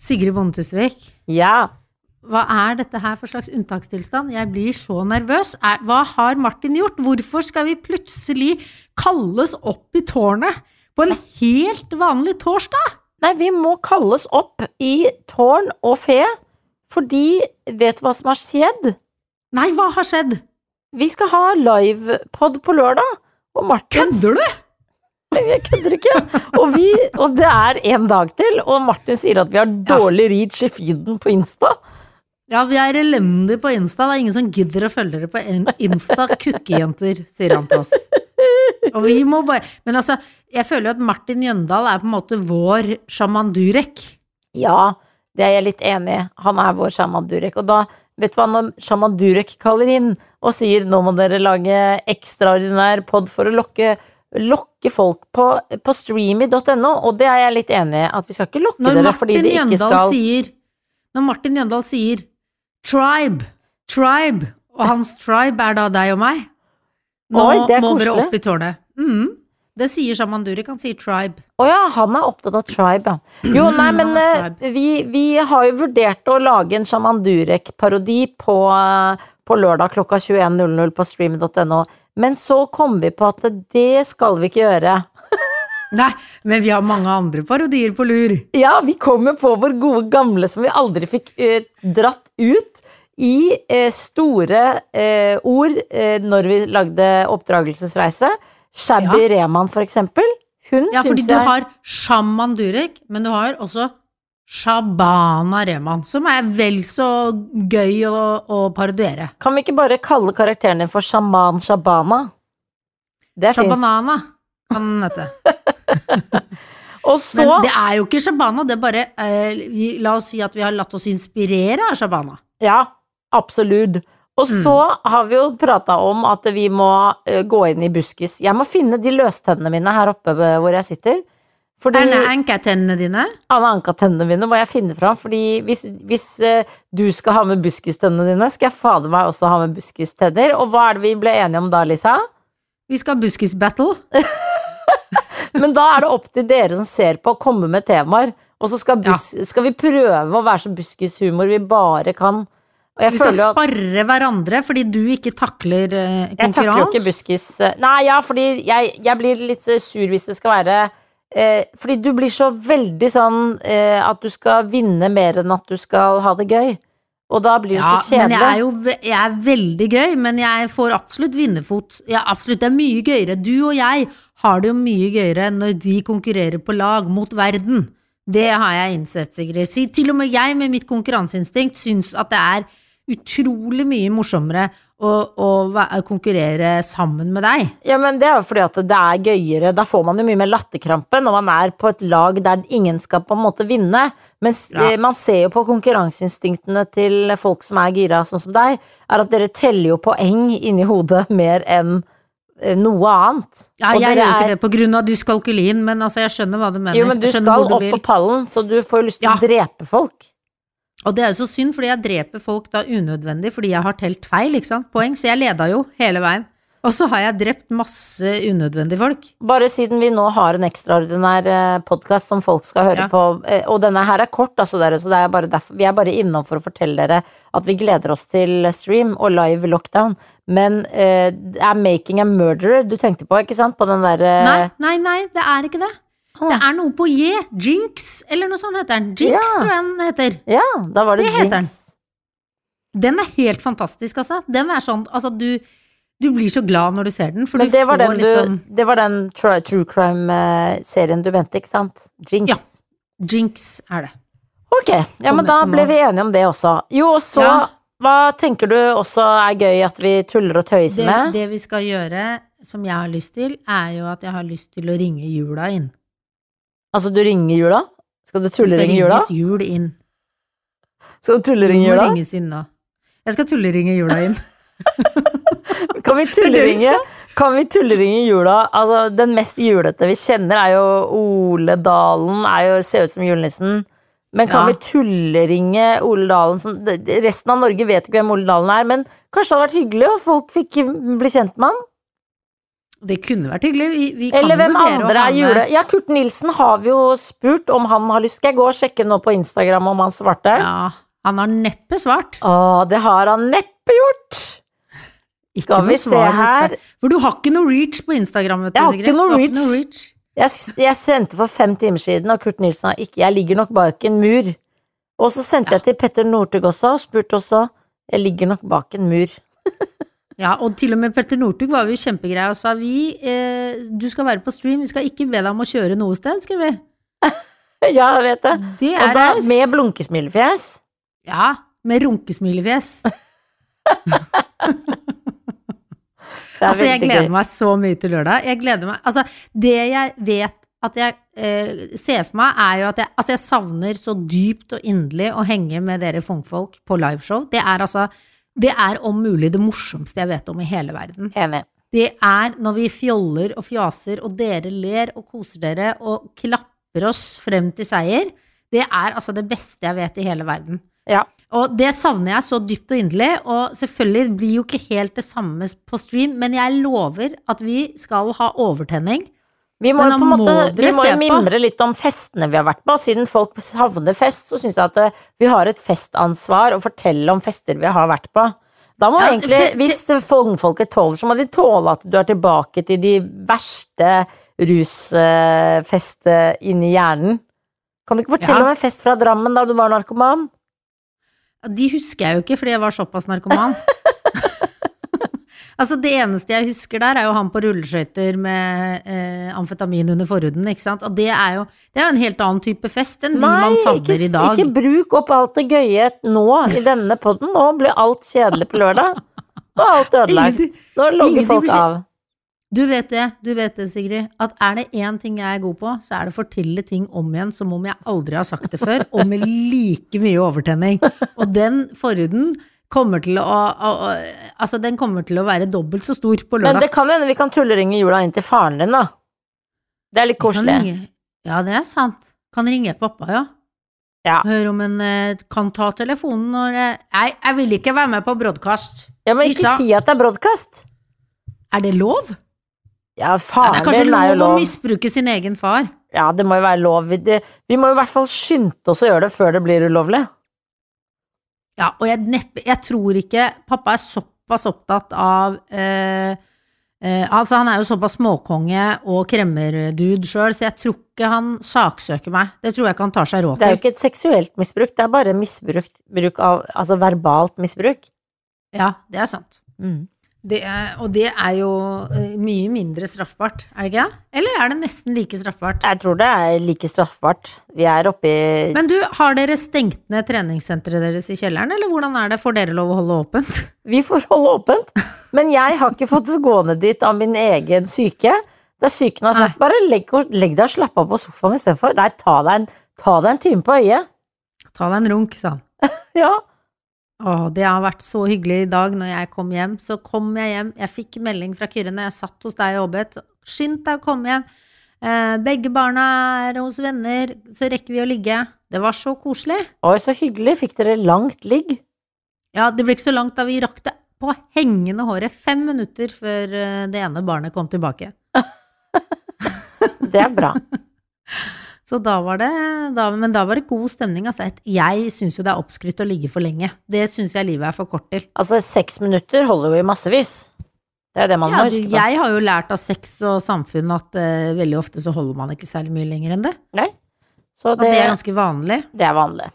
Sigrid Bonde Tusvik, Ja. hva er dette her for slags unntakstilstand? Jeg blir så nervøs. Er, hva har Martin gjort? Hvorfor skal vi plutselig kalles opp i tårnet på en helt vanlig torsdag? Nei, vi må kalles opp i tårn og fe, fordi vet du hva som har skjedd? Nei, hva har skjedd? Vi skal ha livepod på lørdag, og Martins Kødder du? Jeg kødder ikke. Og, vi, og det er en dag til, og Martin sier at vi har dårlig reach i feeden på Insta. Ja, vi er elendige på Insta. Det er ingen som gidder å følge dere på Insta. Kukkejenter, sier han til oss. Og vi må bare Men altså, jeg føler jo at Martin Jøndal er på en måte vår sjaman Durek. Ja, det er jeg litt enig i. Han er vår sjaman Durek. Og da, vet du hva, når sjaman Durek kaller inn og sier nå må dere lage ekstraordinær pod for å lokke, lokke folk på, på streamy.no, og det er jeg litt enig i, at vi skal ikke lokke Når dere fordi det ikke Jøndal skal sier Når Martin Jøndal sier tribe, tribe, og hans tribe er da deg og meg Nå Oi, må dere opp i tårnet. Mm. Det sier Shaman Durek, han sier tribe. Å ja, han er opptatt av tribe, ja. Jo, nei, men eh, vi, vi har jo vurdert å lage en Shaman Durek-parodi på, eh, på lørdag klokka 21.00 på stream.no, men så kom vi på at det skal vi ikke gjøre. Nei, men vi har mange andre parodier på lur. Ja, vi kommer på vår gode gamle som vi aldri fikk eh, dratt ut i eh, store eh, ord eh, når vi lagde oppdragelsesreise. Shabby Rehman, for eksempel. Hun Ja, fordi du jeg har Shaman Durek, men du har også Shabana Rehman, som er vel så gøy å, å parodiere. Kan vi ikke bare kalle karakteren din for Shaman Shabana? Det er. Shabanana kan den hete. Og så Men det er jo ikke Shabana, det er bare eh, vi, La oss si at vi har latt oss inspirere av Shabana. Ja, absolutt. Og Mm. så har vi jo prata om at vi må eh, gå inn i buskis. Jeg må finne de løstennene mine her oppe hvor jeg sitter. Fordi det ankatennene dine? alle ankatennene mine må jeg finne fram. Fordi hvis, hvis eh, du skal ha med buskistennene dine, skal jeg fader meg også ha med buskistenner. Og hva er det vi ble enige om da, Lisa? Vi skal ha buskis-battle. Men da er det opp til dere som ser på, å komme med temaer. Og så skal, bus skal vi prøve å være så buskishumor vi bare kan. Vi skal sparre hverandre fordi du ikke takler eh, Jeg takler jo ikke buskis Nei, ja, fordi jeg, jeg blir litt eh, sur hvis det skal være eh, Fordi du blir så veldig sånn eh, at du skal vinne mer enn at du skal ha det gøy. Og da blir det Ja, så men jeg er jo jeg er veldig gøy, men jeg får absolutt vinnerfot. Ja, absolutt, det er mye gøyere. Du og jeg har det jo mye gøyere når vi konkurrerer på lag mot verden. Det har jeg innsett, Sigrid. Si, til og med jeg med mitt konkurranseinstinkt syns at det er utrolig mye morsommere å, å konkurrere sammen med deg. Ja, men det er jo fordi at det er gøyere. Da får man jo mye mer latterkrampe når man er på et lag der ingen skal på en måte vinne. Men Ja. man ser jo på konkurranseinstinktene til folk som er gira, sånn som deg, er at dere teller jo poeng inni hodet mer enn noe annet. Ja, jeg gjør ikke er- det på grunn av dyskalkulien, men altså, jeg skjønner hva du mener. Jo, men du skal du opp på pallen, så du får lyst til Ja. å drepe folk. Og det er jo så synd, fordi jeg dreper folk da unødvendig, fordi jeg har telt feil, ikke sant, poeng, så jeg leda jo hele veien. Og så har jeg drept masse unødvendige folk. Bare siden vi nå har en ekstraordinær podkast som folk skal høre Ja. på, eh, og denne her er kort, altså dere, så er derfor, vi er bare innom for å fortelle dere at vi gleder oss til stream og live lockdown. Men eh, det er Making a Murderer du tenkte på, ikke sant? På den derre Nei, nei, nei, det er ikke det. Det er noe på J. Jinx, eller noe sånt heter den. Jinx, Ja. tror jeg den heter. Ja, da var det, Det Jinx. den. Den er helt fantastisk, altså. Den er sånn, altså du, du blir så glad når du ser den, Men det var den, du, liksom det var den tru- true crime-serien du mente, ikke sant? Jinx. Ja. Jinx er det. Ok, ja, men da ble vi enige om det også. Jo, og så Ja. Hva tenker du også er gøy at vi tuller og tøyser med? det vi skal gjøre, som jeg har lyst til, er jo at jeg har lyst til å ringe jula inn. Altså, du ringer jula? Skal du Det skal tulleringe jula? ringes jul inn. Skal du Det tulleringe må jula? ringes inn nå. Jeg skal tulleringe jula inn. Kan vi er tulleringe? Kan vi tulleringe jula? Altså, den mest julete vi kjenner, er jo Ole Dalen. Er jo, ser ut som julenissen. Men kan Ja. vi tulleringe Ole Dalen? Det- resten av Norge vet ikke hvem Ole Dalen er, men kanskje det hadde vært hyggelig om folk fikk bli kjent med han? Det kunne vært hyggelig. Vi, vi kan Eller hvem andre er jule... Ja, Kurt Nilsen har vi jo spurt om han har lyst. Skal jeg gå og sjekke nå på Instagram om han svarte? Ja, han har neppe svart. Å, det har han neppe gjort! Ikke Skal vi se her. For du har ikke noe reach på Instagram, vet du, Jeg har ikke noe reach. Ikke reach. reach. Jeg, jeg sendte for fem timer siden, og Kurt Nilsen har ikke Jeg ligger nok bak en mur. Og så sendte jeg til Petter Northug også, og spurte også Jeg ligger nok bak en mur. Ja, og til og med Petter Northug var jo kjempegreie og sa vi, eh, du skal være på stream, vi skal ikke be deg om å kjøre noe sted, skrev vi. Ja, jeg vet det. Det Og da røst. med blunkesmilefjes. Ja, med runkesmilefjes. Altså, jeg gleder gøy. meg så mye til lørdag. Jeg gleder meg Altså, det jeg vet at jeg eh, ser for meg, er jo at jeg Altså, jeg savner så dypt og inderlig å henge med dere funkfolk på liveshow. Det er altså Det er om mulig det morsomste jeg vet om i hele verden. Enig. Det er når vi fjoller og fjaser, og dere ler og koser dere og klapper oss frem til seier. Det er altså det beste jeg vet i hele verden. Ja. Og det savner jeg så dypt og inderlig, og selvfølgelig blir jo ikke helt det samme på stream, men jeg lover at vi skal ha overtenning. Vi må jo på en måte vi må jo mimre litt om festene vi har vært på. Siden folk savner fest, så syns jeg at eh, vi har et festansvar å fortelle om fester vi har vært på. Da må Ja, egentlig, Hvis fongfolket tåler, så må de tåle at du er tilbake til de verste rusfestene inni hjernen. Kan du ikke fortelle Ja. om en fest fra Drammen da du var narkoman? De husker jeg jo ikke, fordi jeg var såpass narkoman. altså, det eneste jeg husker der, er jo han på rulleskøyter med eh, amfetamin under forhuden, ikke sant. Og det er jo det er jo en helt annen type fest enn de man ikke, savner i dag. Nei, ikke bruk opp alt det gøye nå i denne podden. Nå blir alt kjedelig på lørdag. Nå er alt ødelagt. Nå logger folk av. Du vet det, du vet det, Sigrid, at er det én ting jeg er god på, så er det å fortelle ting om igjen som om jeg aldri har sagt det før, og med like mye overtenning. Og den forhuden kommer til å, å, å Altså, den kommer til å være dobbelt så stor på lørdag. Men det kan hende vi kan tulleringe jula inn til faren din, da. Det er litt koselig. Ja, det er sant. Kan ringe pappa, ja. Ja. Høre om en eh, kan ta telefonen når Nei, jeg vil ikke være med på broadcast. Ja, men ikke Lisa. si at det er broadcast. Er det lov? Ja, Ja, det er kanskje lov, er lov å misbruke sin egen far. Ja, det må jo være lov. Vi, vi må jo i hvert fall skynde oss å gjøre det før det blir ulovlig. Ja, og jeg, neppe, jeg tror ikke Pappa er såpass opptatt av eh, eh, Altså, han er jo såpass småkonge og kremmerdude sjøl, så jeg tror ikke han saksøker meg. Det tror jeg ikke han tar seg råd til. Det er jo ikke et seksuelt misbruk, det er bare misbruk av Altså verbalt misbruk. Ja, det er sant. Mm. Det er, og det er jo eh, mye mindre straffbart, er det ikke? Eller er det nesten like straffbart? Jeg tror det er like straffbart. Vi er oppe i Men du, har dere stengt ned treningssenteret deres i kjelleren, eller hvordan er det? Får dere lov å holde åpent? Vi får holde åpent. Men jeg har ikke fått gå ned dit av min egen syke. Der syken har sagt bare legg, legg deg og slapp av på sofaen istedenfor. Nei, ta deg, en, ta deg en time på øyet. Ta deg en runk, sa han. Ja. Å, det har vært så hyggelig i dag når jeg kom hjem. Så kom jeg hjem, jeg fikk melding fra Kyrre når jeg satt hos deg og jobbet. Skynd deg å komme hjem. Eh, begge barna er hos venner, så rekker vi å ligge. Det var så koselig. Oi, så hyggelig. Fikk dere langt ligg? Ja, det ble ikke så langt da vi rakk det på hengende håret fem minutter før eh, det ene barnet kom tilbake. Det er bra. Så da var det, da, men da var det god stemning. Altså. Jeg syns jo det er oppskrytt å ligge for lenge. Det syns jeg livet er for kort til. Altså, seks minutter holder jo i massevis. Det er det man Ja, må huske på. jeg har jo lært av sex og samfunn at uh, veldig ofte så holder man ikke særlig mye lenger enn det. Nei. Så At det, det er ganske vanlig. det er vanlig.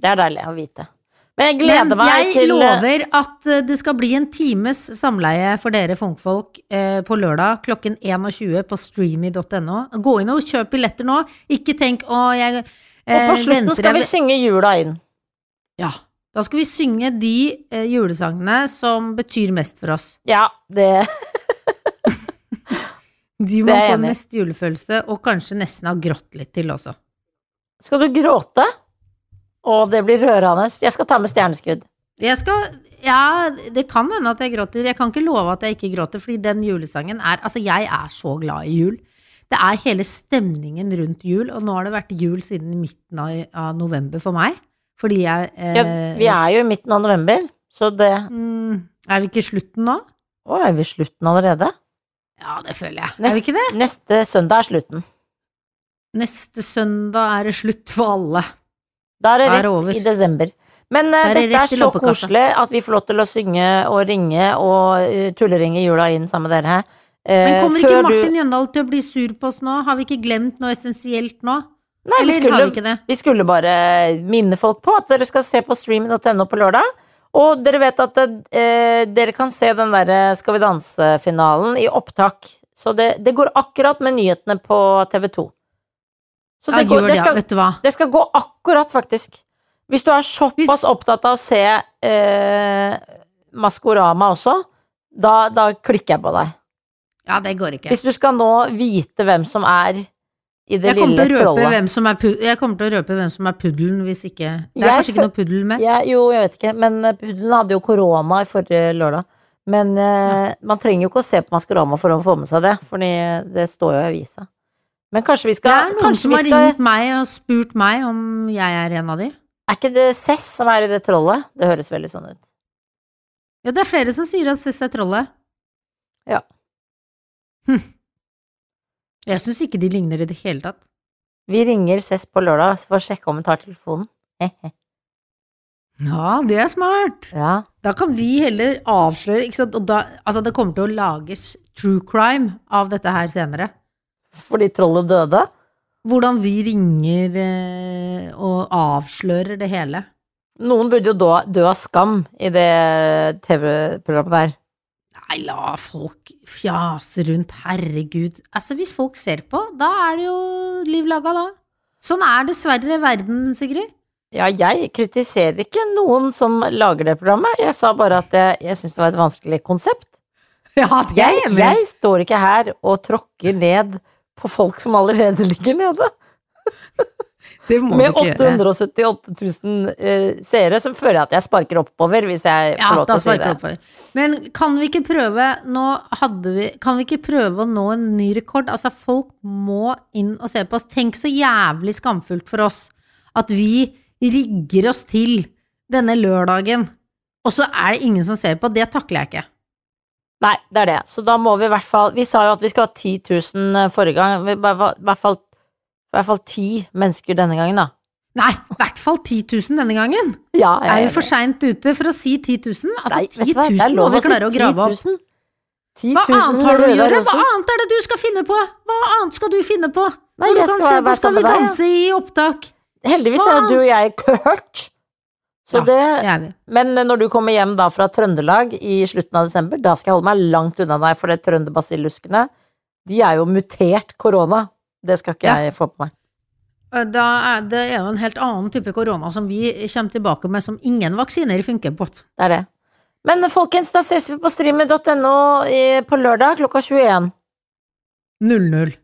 Det er deilig å vite. Men jeg Men gleder meg jeg til lover at eh, det skal bli en times samleie for dere funkfolk eh, på lørdag klokken 21 på streamy.no. Gå inn og kjøp billetter nå. Ikke tenk å, jeg Og eh, på slutten venter skal vi synge jula inn. Ja. Da skal vi synge de eh, julesangene som betyr mest for oss. Ja, det De man får mest julefølelse, og kanskje nesten har grått litt til også. Skal du gråte? Å, det blir rørende. Jeg skal ta med stjerneskudd. Jeg skal Ja, det kan hende at jeg gråter. Jeg kan ikke love at jeg ikke gråter, fordi den julesangen er Altså, jeg er så glad i jul. Det er hele stemningen rundt jul, og nå har det vært jul siden midten av, av november for meg. Fordi jeg eh, Ja, vi er jo i midten av november, så det mm, Er vi ikke i slutten nå? Å, er vi i slutten allerede? Ja, det føler jeg. Er vi ikke det? Neste søndag er slutten. Neste søndag er det slutt for alle. Da er det rett er i desember. Men uh, det dette er så koselig at vi får lov til å synge og ringe og uh, tulleringe jula inn sammen med dere. Uh, Men kommer ikke Martin du... Jøndal til å bli sur på oss nå? Har vi ikke glemt noe essensielt nå? Nei, Eller vi skulle, har vi ikke det? Vi skulle bare minne folk på at dere skal se på stream.no på lørdag. Og dere vet at det, eh, dere kan se den derre Skal vi danse-finalen i opptak. Så det, det går akkurat med nyhetene på TV2. Så det, går, det, skal, det, det, skal, gå akkurat, faktisk. Hvis du er såpass opptatt av å se eh, Maskorama også, da, da, klikker jeg på deg. Ja, det går ikke. Hvis du skal nå vite hvem som er i det jeg lille trollet. jeg kommer til å røpe hvem som er puddelen, hvis ikke Det er jeg kanskje ikke noe puddel med? Jeg, jo, jeg vet ikke, men eh, puddelen hadde jo korona i forrige lørdag. Men eh, man trenger jo ikke å se på Maskorama for å få med seg det, for det står jo i avisa. Men kanskje vi Det er noen som har skal ringt meg og spurt meg om jeg er en av de. Er ikke det Cess som er i det trollet? Det høres veldig sånn ut. Ja, det er flere som sier at Cess er trollet. Ja. Hm. Jeg syns ikke de ligner i det hele tatt. Vi ringer Cess på lørdag for å sjekke om hun tar telefonen. Ja, det er smart. ja. Da kan vi heller avsløre, ikke sant, da, altså det kommer til å lages true crime av dette her senere. Fordi trollet døde? Hvordan vi ringer eh, og avslører det hele. Noen burde jo dø, dø av skam i det TV-programmet der. Nei, la folk fjase rundt, herregud. Altså, hvis folk ser på, da er det jo liv laga, da. Sånn er dessverre verden, Sigrid. Ja, jeg kritiserer ikke noen som lager det programmet. Jeg sa bare at jeg, jeg syns det var et vanskelig konsept. Ja, det er Jeg, jeg enig i. jeg står ikke her og tråkker ned på folk som allerede ligger nede. Det må Med du ikke gjøre. 878 000 uh, seere, så føler jeg at jeg sparker oppover, hvis jeg Ja, får lov til å si det. oppover. Men kan vi ikke prøve Nå hadde vi Kan vi ikke prøve å nå en ny rekord? Altså, folk må inn og se på oss. Tenk så jævlig skamfullt for oss at vi rigger oss til denne lørdagen, og så er det ingen som ser på. Det takler jeg ikke. Nei, det er det. Så da må vi i hvert fall Vi sa jo at vi skulle ha 10 000 forrige gang. I hvert fall, i hvert fall ti mennesker denne gangen, da. Nei, i hvert fall 10 000 denne gangen. Ja, jeg Er jo for seint ute for å si 10 000? Altså, Nei, vet 10 du hva? 000 er må vi klare å grave opp. 10 000. 10 Hva annet har du å gjøre? Hva annet er det du skal finne på? Hva annet skal du finne på? Nei, Når du kan skal se på Skal vi danse i opptak? Heldigvis Hva er du og jeg hørt. Så Ja, det, det er vi. men når du kommer hjem da fra Trøndelag i slutten av desember, da skal jeg holde meg langt unna deg, for det trønderbasilluskene, de er jo mutert korona. Det skal ikke Ja. jeg få på meg. Da er det er jo en helt annen type korona som vi kommer tilbake med, som ingen vaksiner funker på. Det er det. Men folkens, da ses vi på streamer.no på lørdag klokka 21. 0-0.